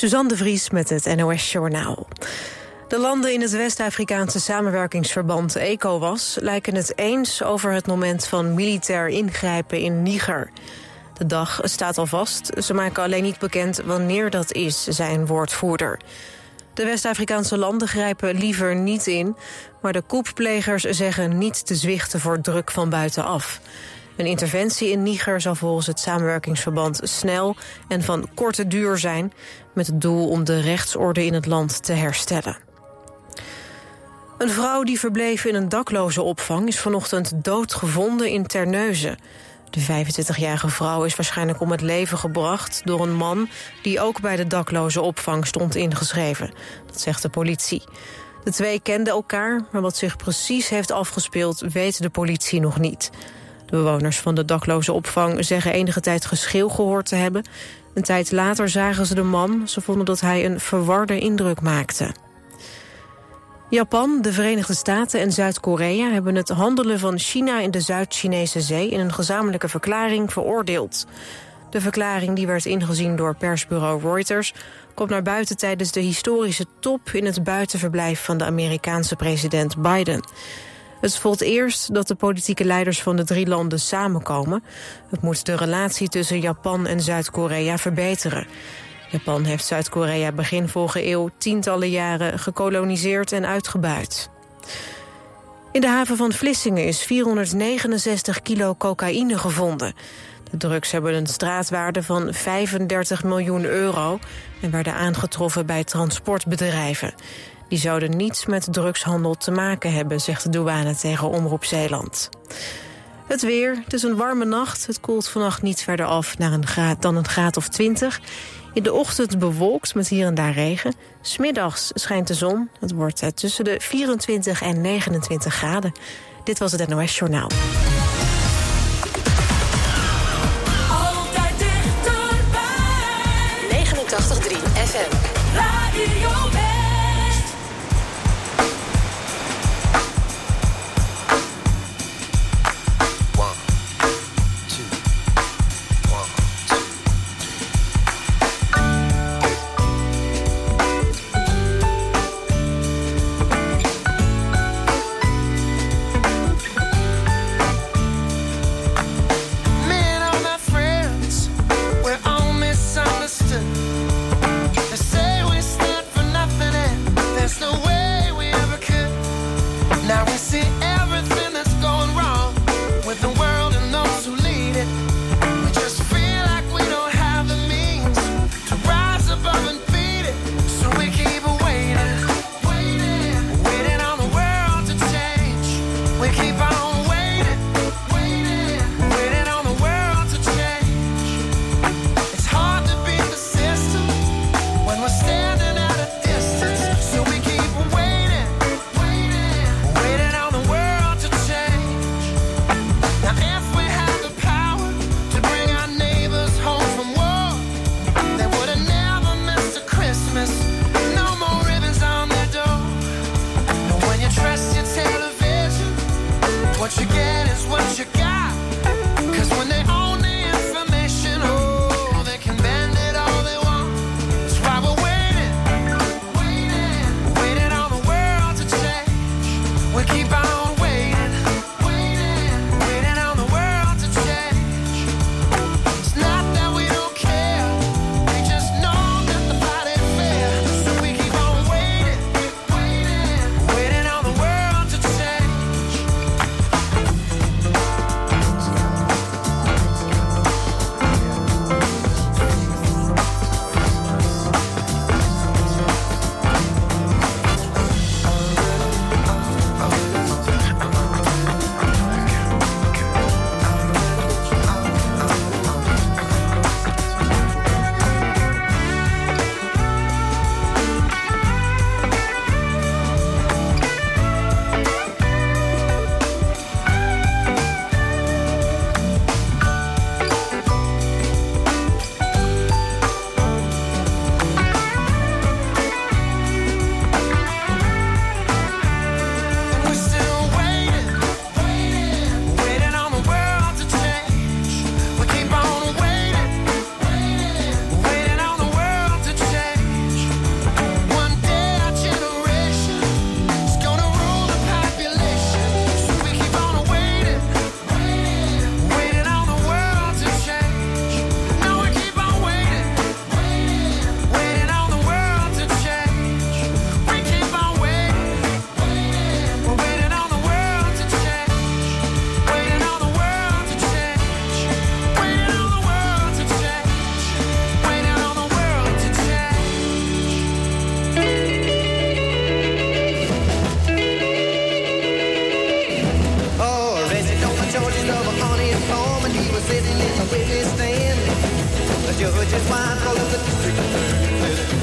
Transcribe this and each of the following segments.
Suzanne de Vries met het NOS Journaal. De landen in het West-Afrikaanse samenwerkingsverband ECOWAS... lijken het eens over het moment van militair ingrijpen in Niger. De dag staat al vast, ze maken alleen niet bekend wanneer dat is, zei een woordvoerder. De West-Afrikaanse landen grijpen liever niet in... maar de koepplegers zeggen niet te zwichten voor druk van buitenaf. Een interventie in Niger zal volgens het samenwerkingsverband snel en van korte duur zijn... met het doel om de rechtsorde in het land te herstellen. Een vrouw die verbleef in een dakloze opvang is vanochtend doodgevonden in Terneuzen. De 25-jarige vrouw is waarschijnlijk om het leven gebracht door een man die ook bij de dakloze opvang stond ingeschreven. Dat zegt de politie. De twee kenden elkaar, maar wat zich precies heeft afgespeeld weet de politie nog niet. De bewoners van de dakloze opvang zeggen enige tijd geschil gehoord te hebben. Een tijd later zagen ze de man. Ze vonden dat hij een verwarde indruk maakte. Japan, de Verenigde Staten en Zuid-Korea hebben het handelen van China in de Zuid-Chinese zee in een gezamenlijke verklaring veroordeeld. De verklaring die werd ingezien door persbureau Reuters komt naar buiten tijdens de historische top in het buitenverblijf van de Amerikaanse president Biden. Het is voor eerst dat de politieke leiders van de drie landen samenkomen. Het moet de relatie tussen Japan en Zuid-Korea verbeteren. Japan heeft Zuid-Korea begin vorige eeuw tientallen jaren gekoloniseerd en uitgebuit. In de haven van Vlissingen is 469 kilo cocaïne gevonden. De drugs hebben een straatwaarde van 35 miljoen euro... en werden aangetroffen bij transportbedrijven. Die zouden niets met drugshandel te maken hebben, zegt de douane tegen Omroep Zeeland. Het weer, het is een warme nacht. Het koelt vannacht niet verder af naar een graad, dan een graad of 20. In de ochtend bewolkt met hier en daar regen. Smiddags schijnt de zon. Het wordt eh, tussen de 24 en 29 graden. Dit was het NOS Journaal.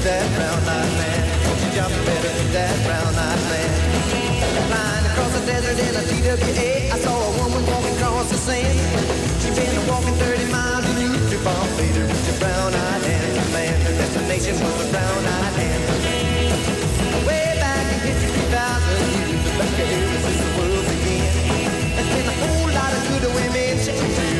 That brown-eyed man. Won't you jump better than that brown-eyed man? Flying across the desert in a TWA, I saw a woman walking across the sand. She been walking 30 miles in Utah, Bombay to reach a brown-eyed handsome man. Her destination was a brown-eyed handsome man. Way back in 53,000 years, the back of ever since the world began. There's been a whole lot of good women shedding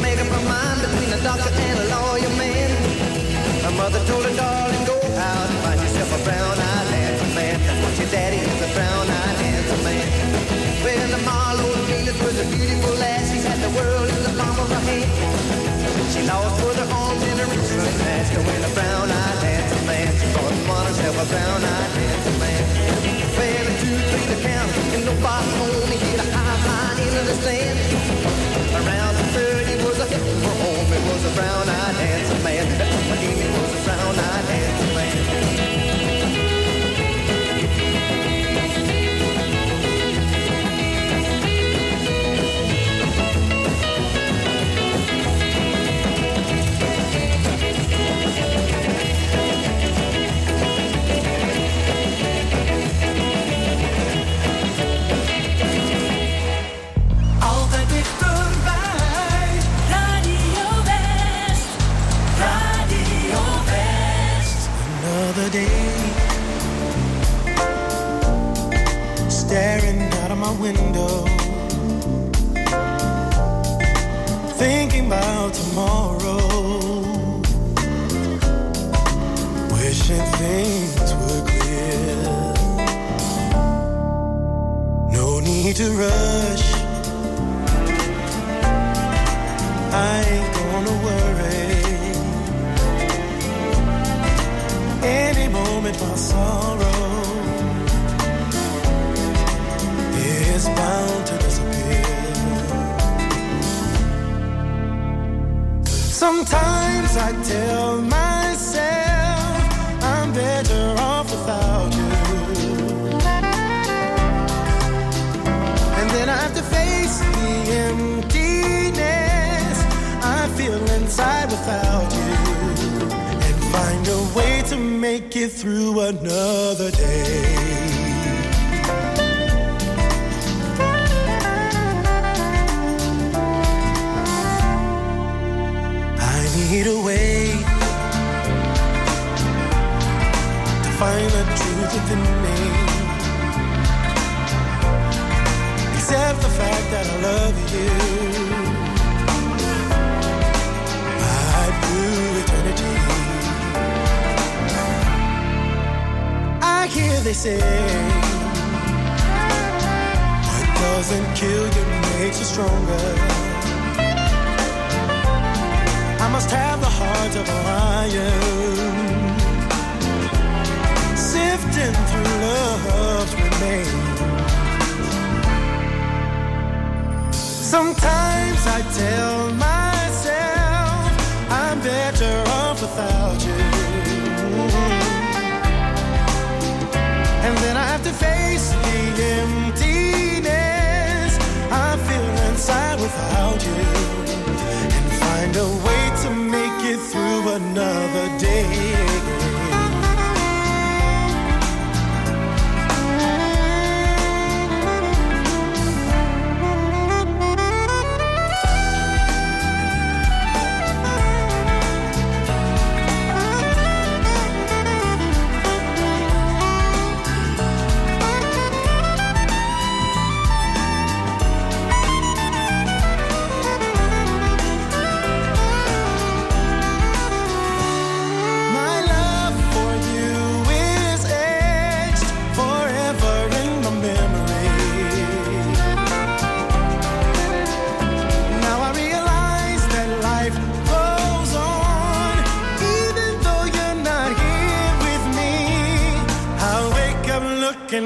make up her mind between a doctor and a lawyer man. Her mother told her, darling, Daddy is, a brown-eyed handsome man. Well, the Milo Venus was a beautiful lass. She had the world in the palm of her hand. She lost both her arms and her wrists and asked her when a brown-eyed handsome man. She bought upon herself a brown-eyed handsome man. Well, a two, three to count, and nobody home. He hit a high line into the stand. Around the third, he was a hit for home. It was a brown-eyed handsome man. Again, it was a brown-eyed handsome man. Must have the heart of a lion. Sifting through love's remains. Sometimes I tell myself I'm better off without you. And then I have to face the emptiness I feel inside without you. Through another day.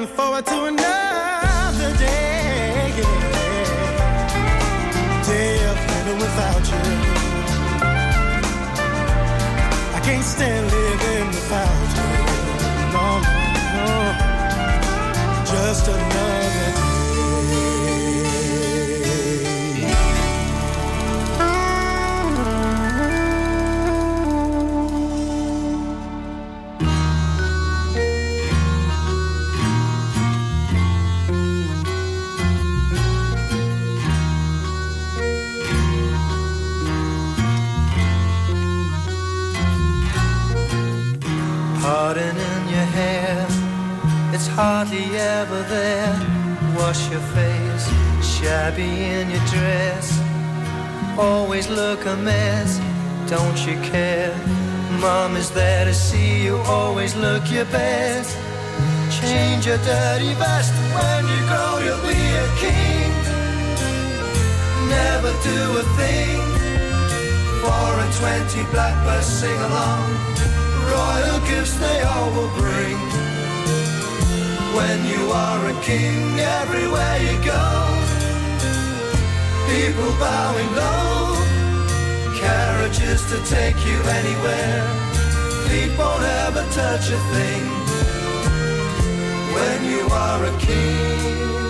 Forward to another day. Day of living without you. I can't stand living without you. No, no, no. Just another day. Hardly ever there. Wash your face, shabby in your dress. Always look a mess, don't you care? Mom is there to see you, always look your best. Change your dirty vest when you grow, you'll be a king. Never do a thing. Four and twenty blackbirds sing along royal gifts they all will bring. When you are a king, everywhere you go, people bowing low, carriages to take you anywhere. Feet won't ever touch a thing. When you are a king.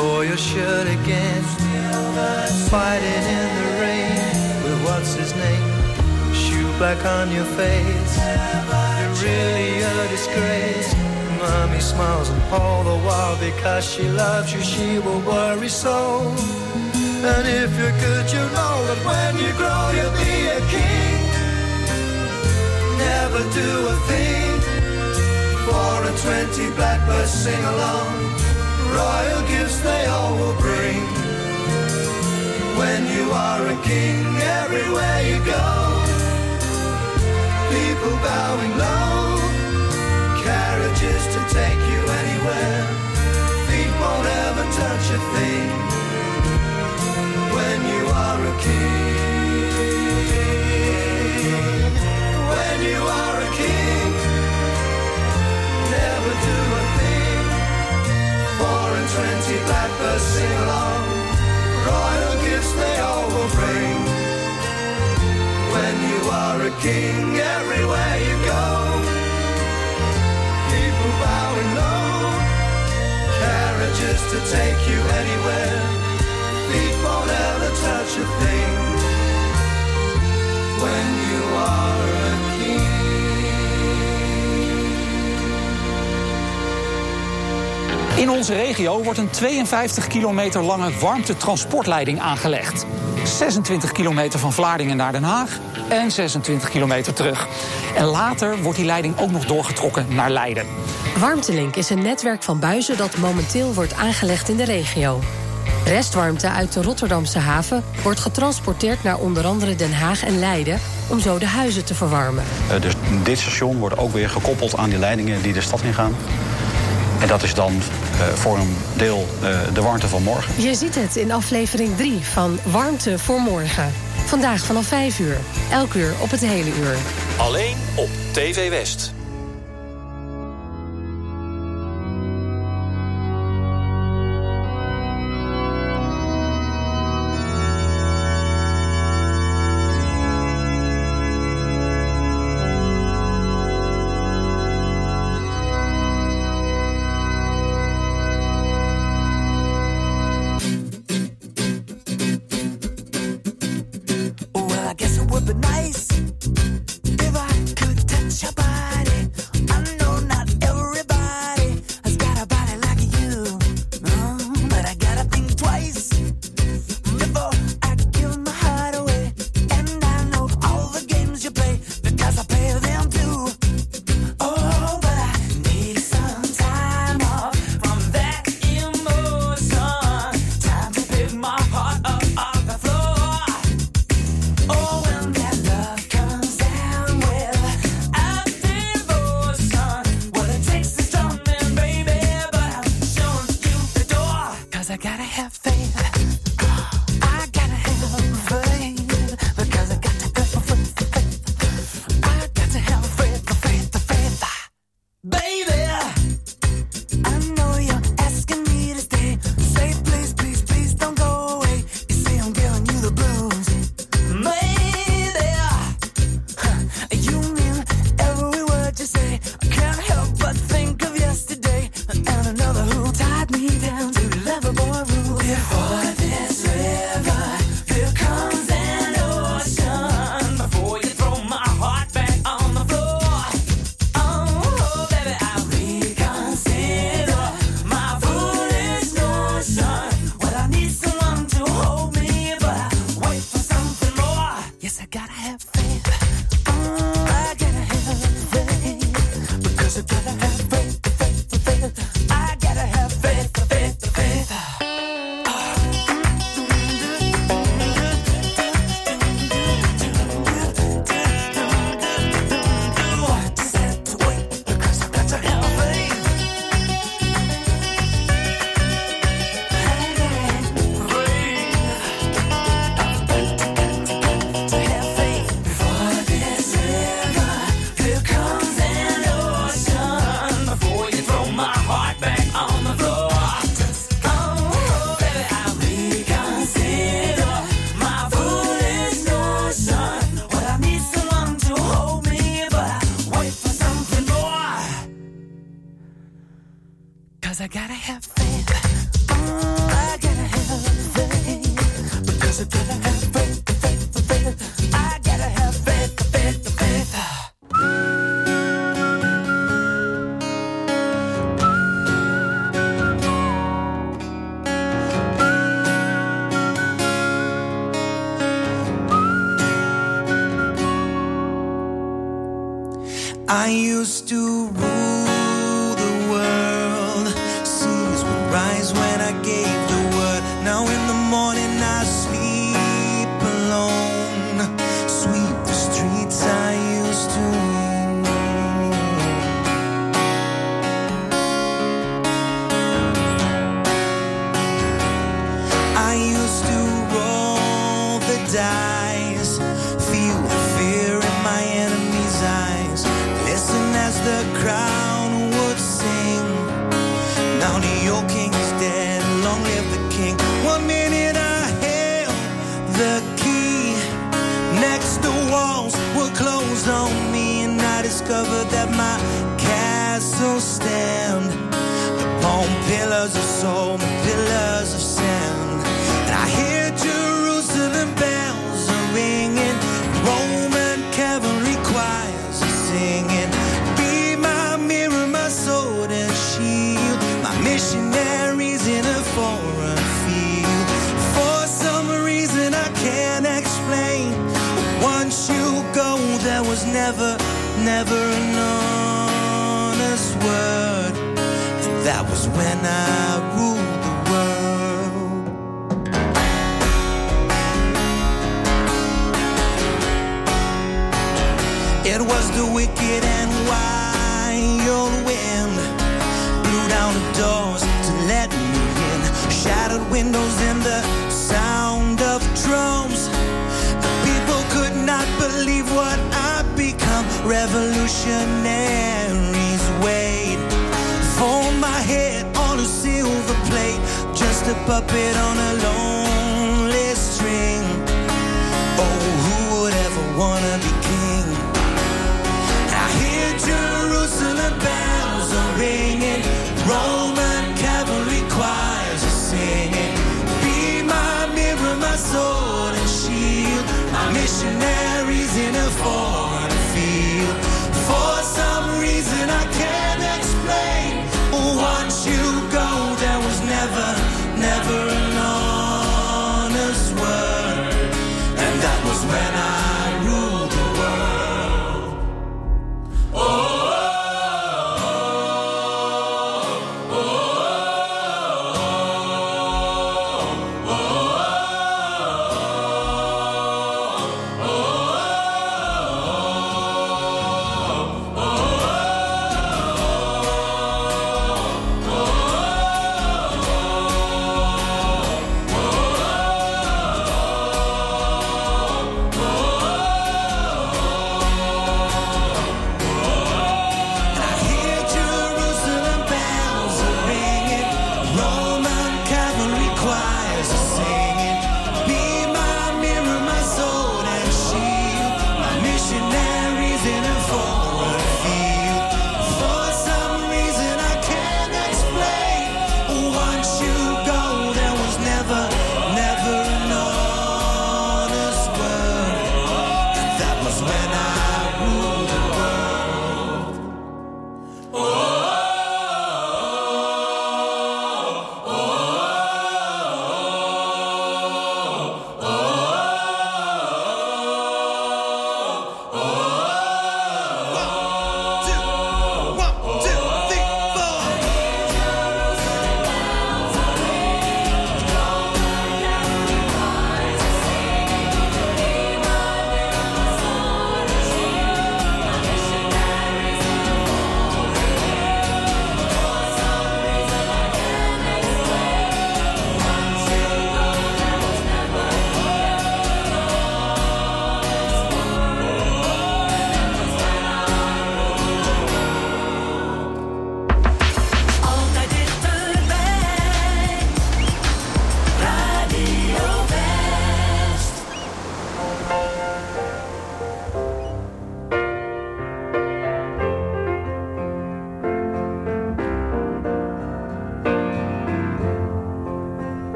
Tore your shirt again. Fighting in the rain with what's his name? Shoe black on your face. You're really a disgrace. Mommy smiles and all the while because she loves you, she will worry so. And if you're good, you know that when you grow, you'll be a king. Never do a thing. Four and twenty blackbirds sing along royal gifts they all will bring. When you are a king, everywhere you go, people bowing low, carriages to take you anywhere, feet won't ever touch a thing. Twenty sing along. Royal gifts they all will bring. When you are a king, everywhere you go, people bowing low, carriages to take you anywhere. Feet won't ever touch a thing. When you are a king. In onze regio wordt een 52 kilometer lange warmtetransportleiding aangelegd. 26 kilometer van Vlaardingen naar Den Haag en 26 kilometer terug. En later wordt die leiding ook nog doorgetrokken naar Leiden. Warmtelink is een netwerk van buizen dat momenteel wordt aangelegd in de regio. Restwarmte uit de Rotterdamse haven wordt getransporteerd naar onder andere Den Haag en Leiden om zo de huizen te verwarmen. Eh, Dus dit station wordt ook weer gekoppeld aan die leidingen die de stad ingaan. En dat is dan voor een deel eh, de warmte van morgen. Je ziet het in aflevering 3 van Warmte voor Morgen. Vandaag vanaf 5 uur. Elk uur op het hele uur. Alleen op TV West. Used to puppet on a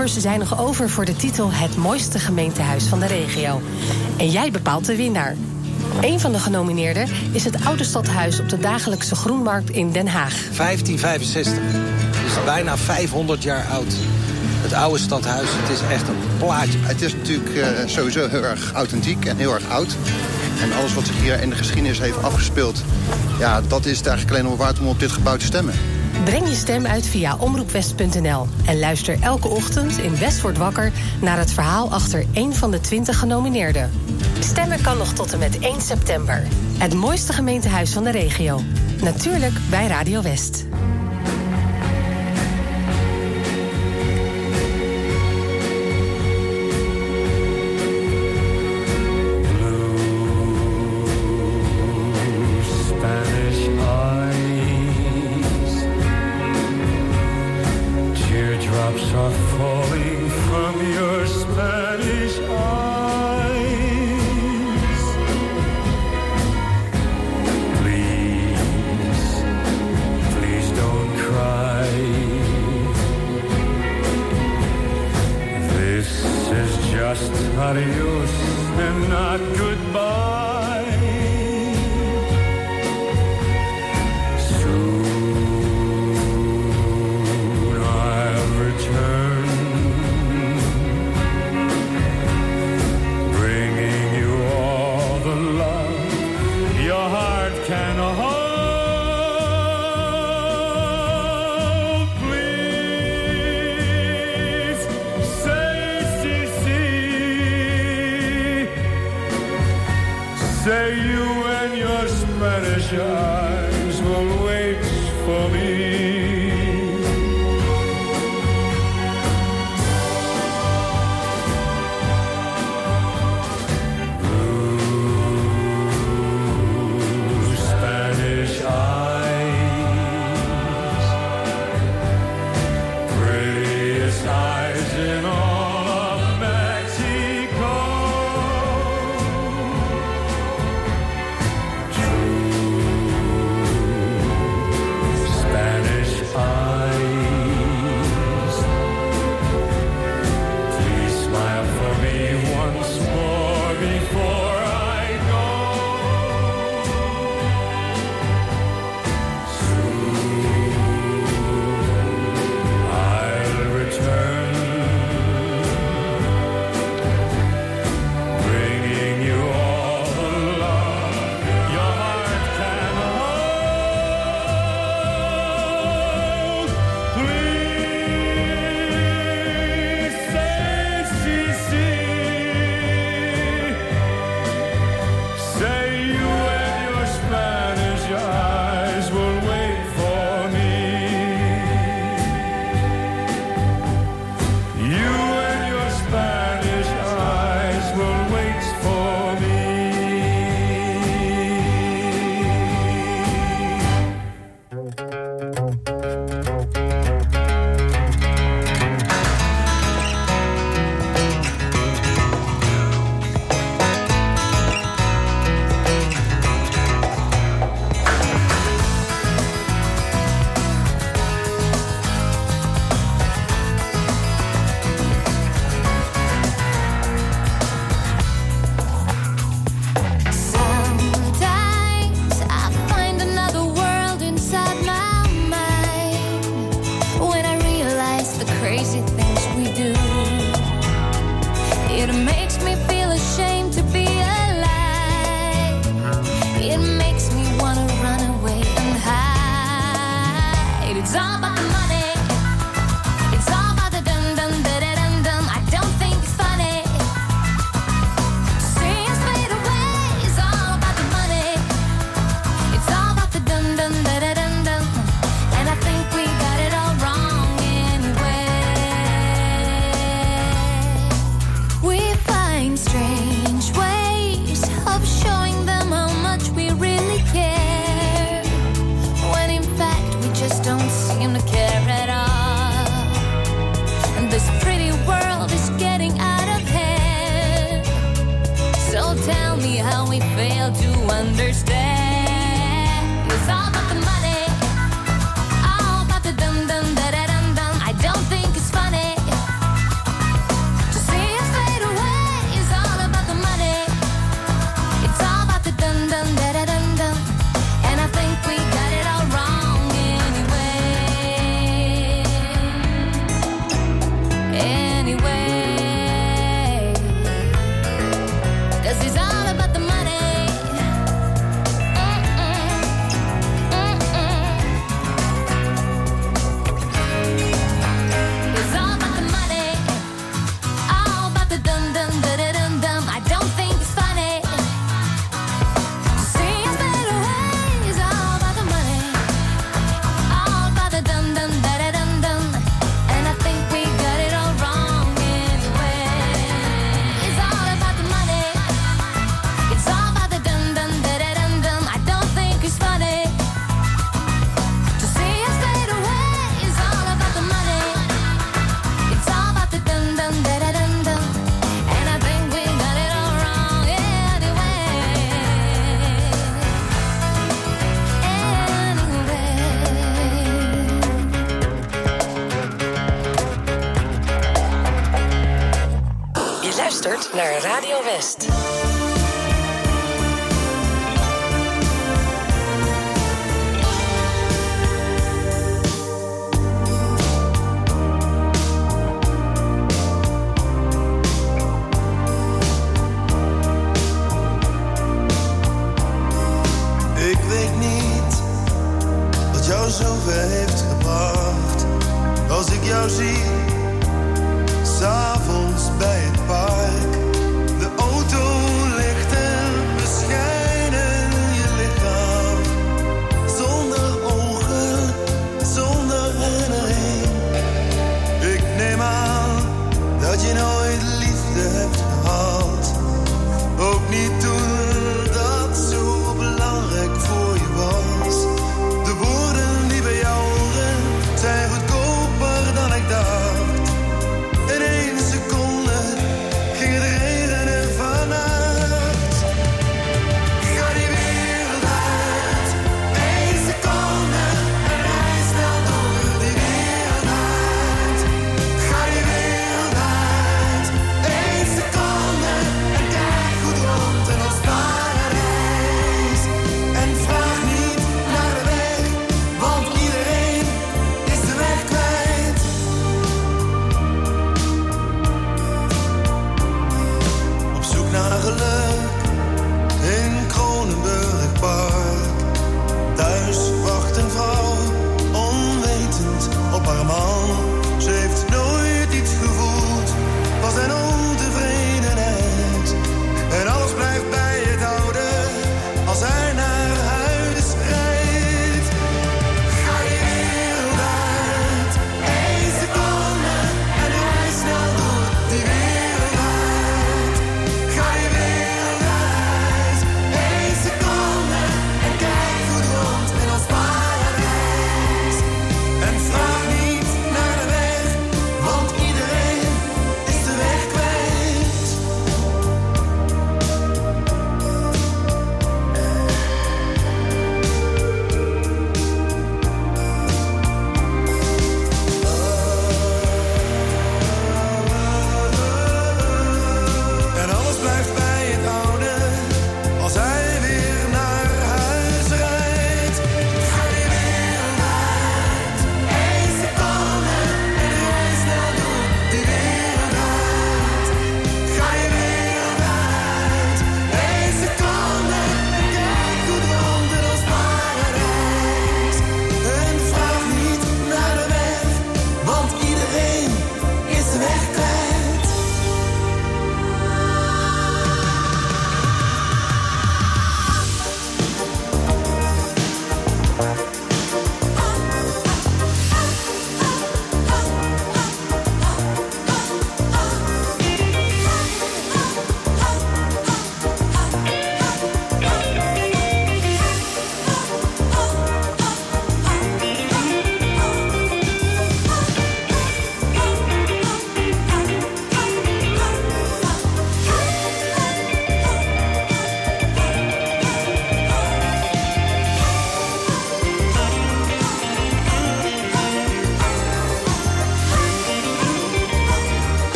kanshebbers zijn nog over voor de titel Het mooiste gemeentehuis van de regio. En jij bepaalt de winnaar. Een van de genomineerden is het oude stadhuis op de dagelijkse groenmarkt in Den Haag. 1565. Het is bijna 500 jaar oud. Het oude stadhuis, het is echt een plaatje. Het is natuurlijk eh, sowieso heel erg authentiek en heel erg oud. En alles wat zich hier in de geschiedenis heeft afgespeeld... ja, dat is het eigenlijk alleen waard om op dit gebouw te stemmen. Breng je stem uit via omroepwest.nl en luister elke ochtend in West wordt wakker naar het verhaal achter één van de 20 genomineerden. Stemmen kan nog tot en met 1 september. Het mooiste gemeentehuis van de regio. Natuurlijk bij Radio West. naar Radio West.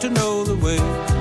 To know the way.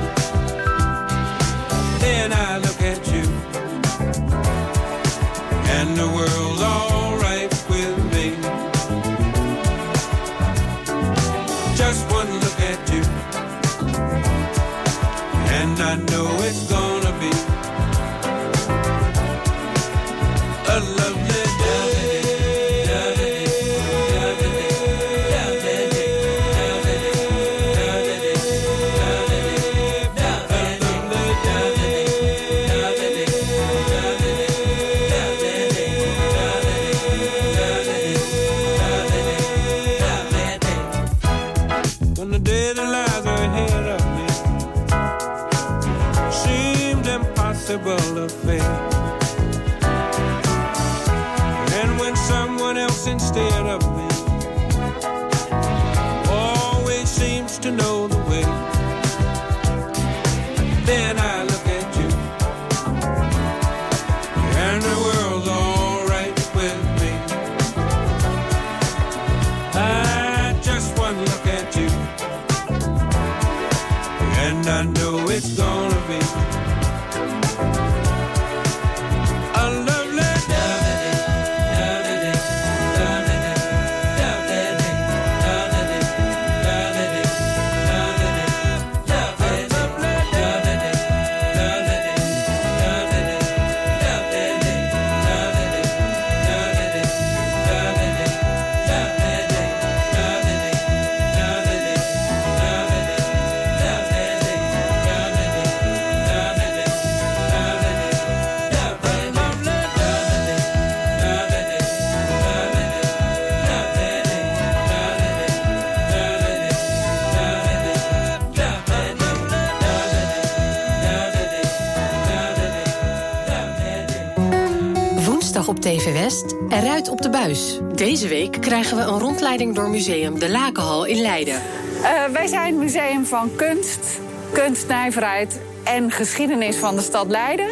Op TV West, eruit op de buis. Deze week krijgen we een rondleiding door museum De Lakenhal in Leiden. Eh, wij zijn het museum van kunst, kunstnijverheid en geschiedenis van de stad Leiden.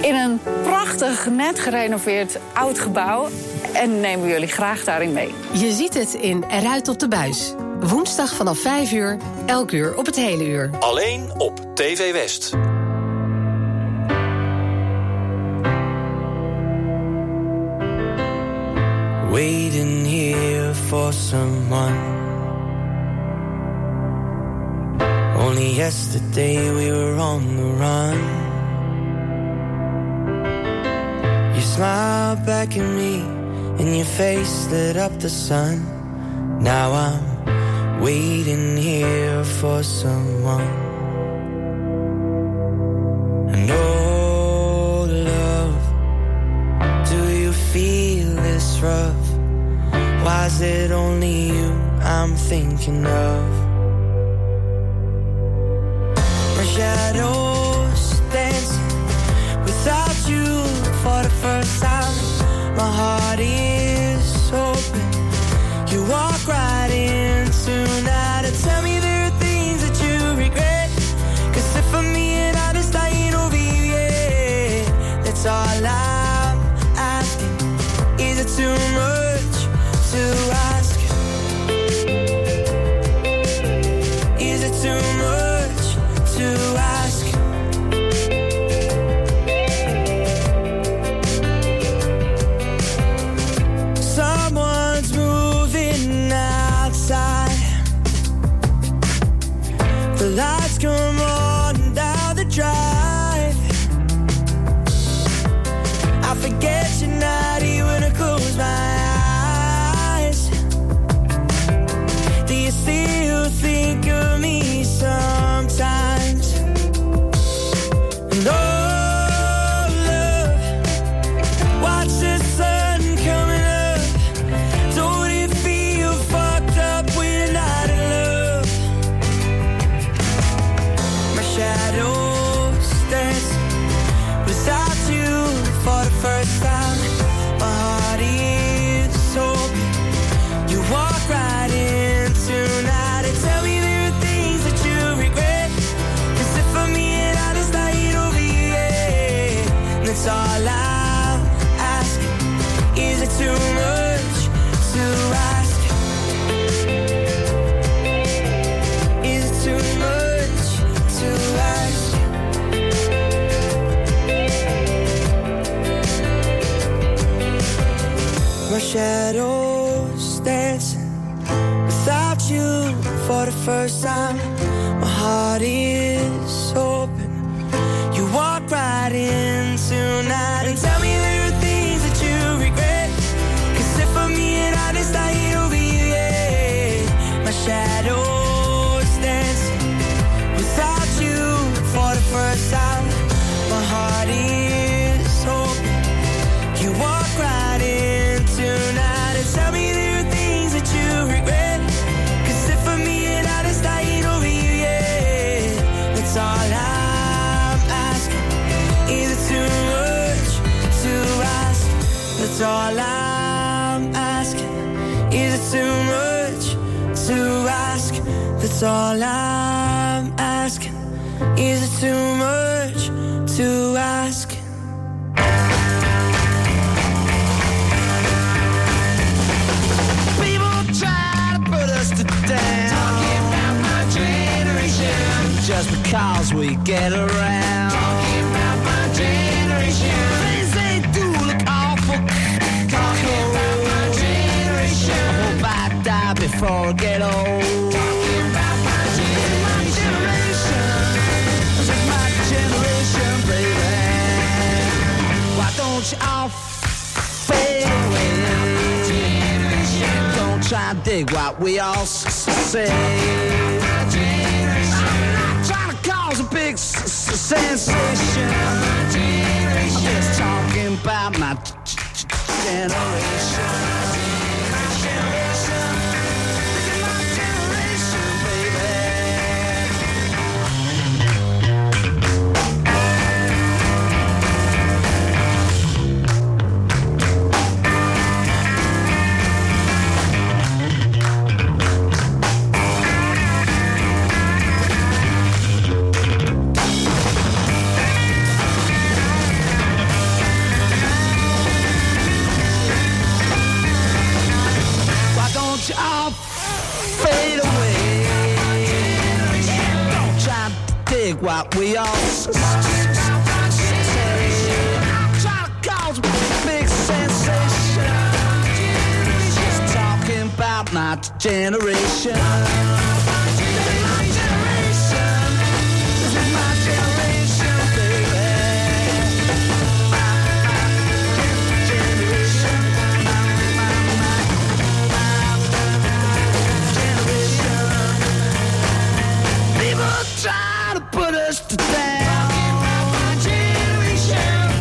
In een prachtig, net gerenoveerd oud gebouw. En nemen we jullie graag daarin mee. Je ziet het in Eruit op de buis. Woensdag vanaf 5 uur, elk uur op het hele uur. Alleen op TV West. For someone. Only yesterday we were on the run. You smiled back at me, and your face lit up the sun. Now I'm waiting here for someone. And oh, love, do you feel this rough? Is it only you I'm thinking of? My shadows too much to ask? That's all I'm asking. Is it too much to ask? People try to put us to down. Talking about my generation. Just because we get around. Before I get old. Talking about my generation. Is my generation, baby. Why don't you all fade away? Don't try dig what we all say. I'm not trying to cause a big sensation. I'm just talking about my generation. What we all s- s- s- say. I'm trying to cause big sensation. Just talking about my generation.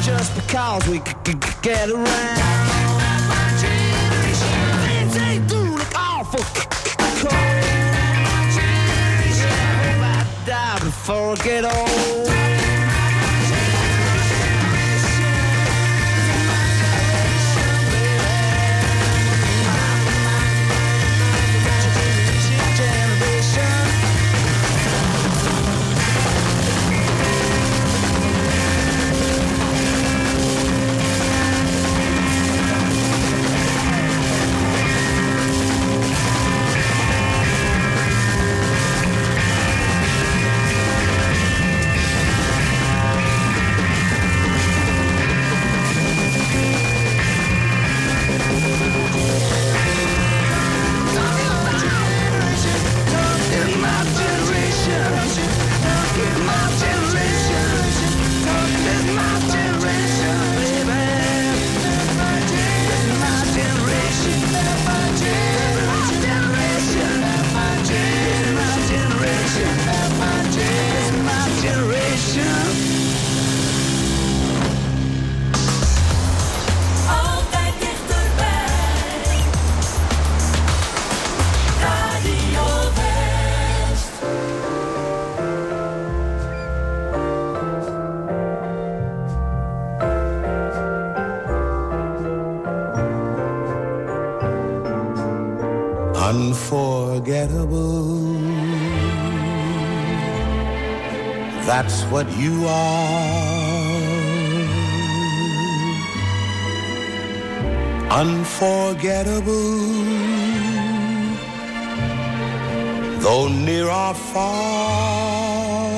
Just because we c- c- c- get around. I hope I die before I get old. That's what you are. Unforgettable. Though near or far.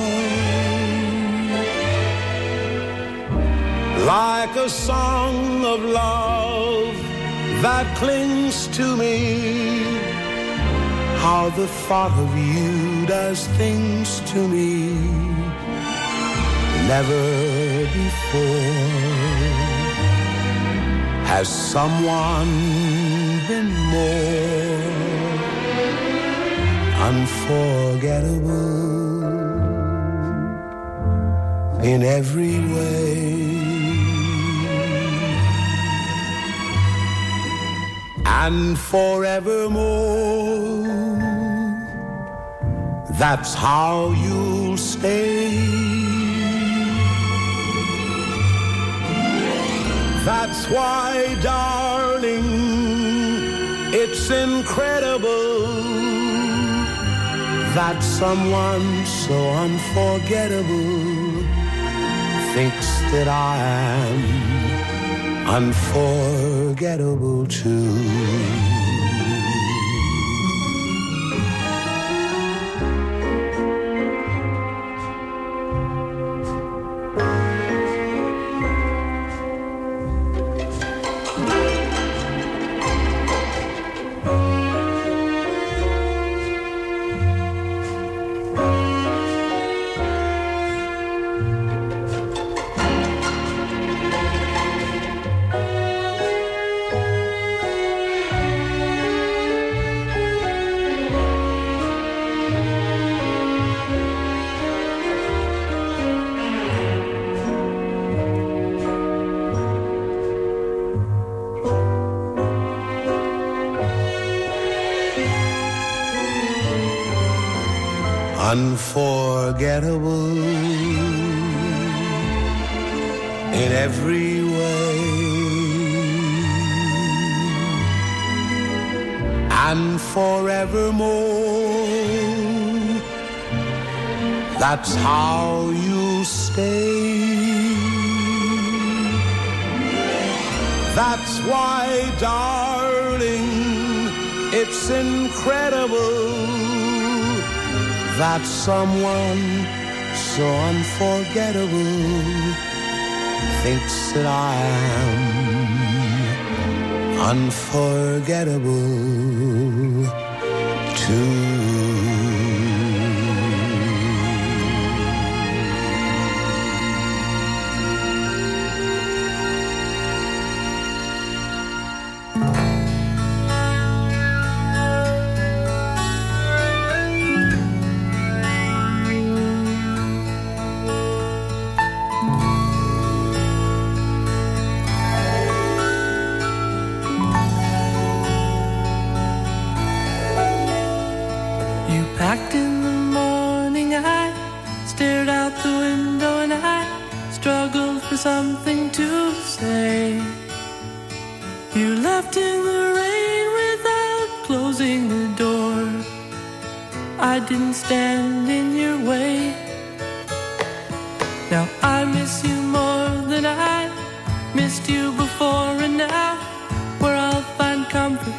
Like a song of love that clings to me. How the thought of you does things to me. Never before has someone been more unforgettable in every way. And forevermore, that's how you'll stay. That's why, darling, it's incredible that someone so unforgettable thinks that I am unforgettable too. That's how you stay. That's why, darling, it's incredible that someone so unforgettable thinks that I am unforgettable too. You packed in the morning, I stared out the window and I struggled for something to say. You left in the rain without closing the door. I didn't stand in your way. Now I miss you more than I missed you before, and now where I'll find comfort,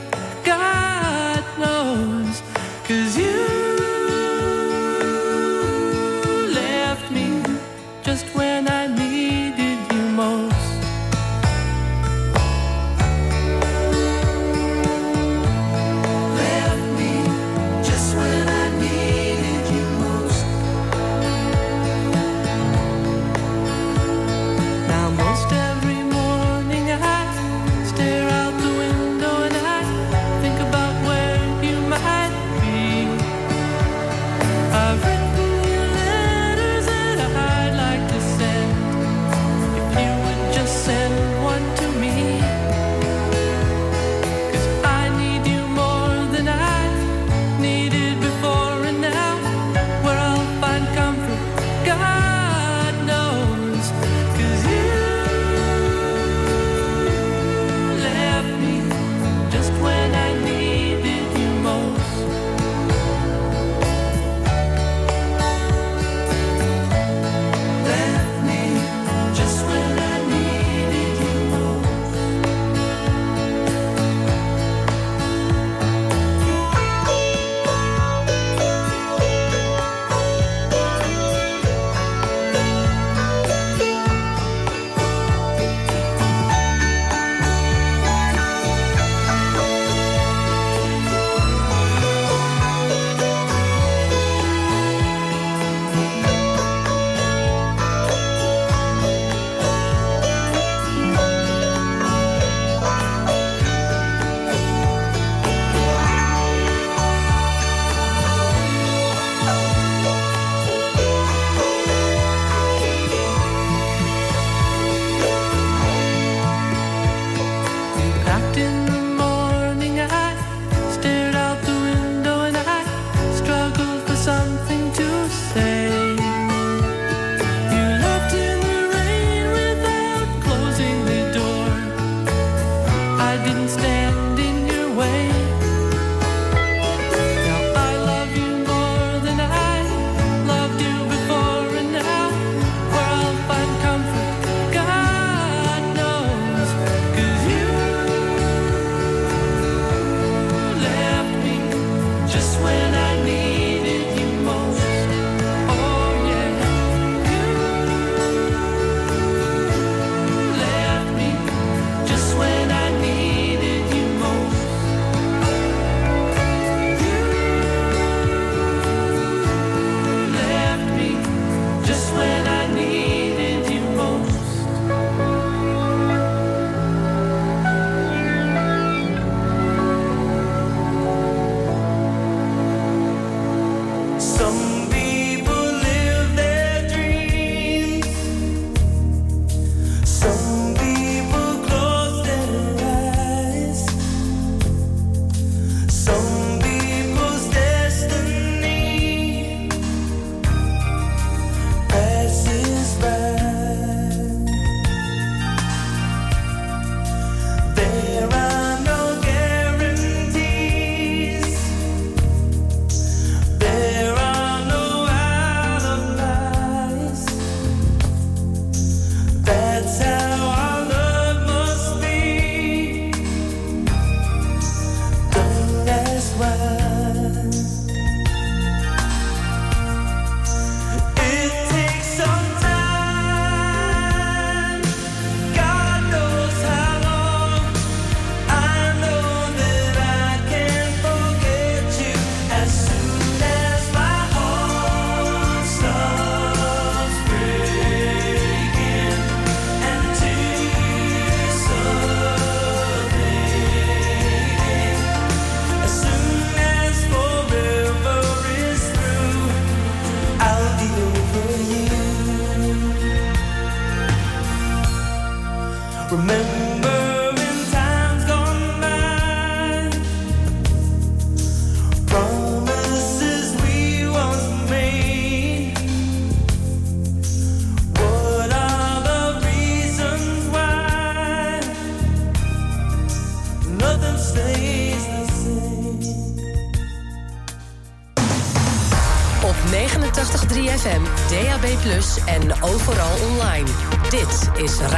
es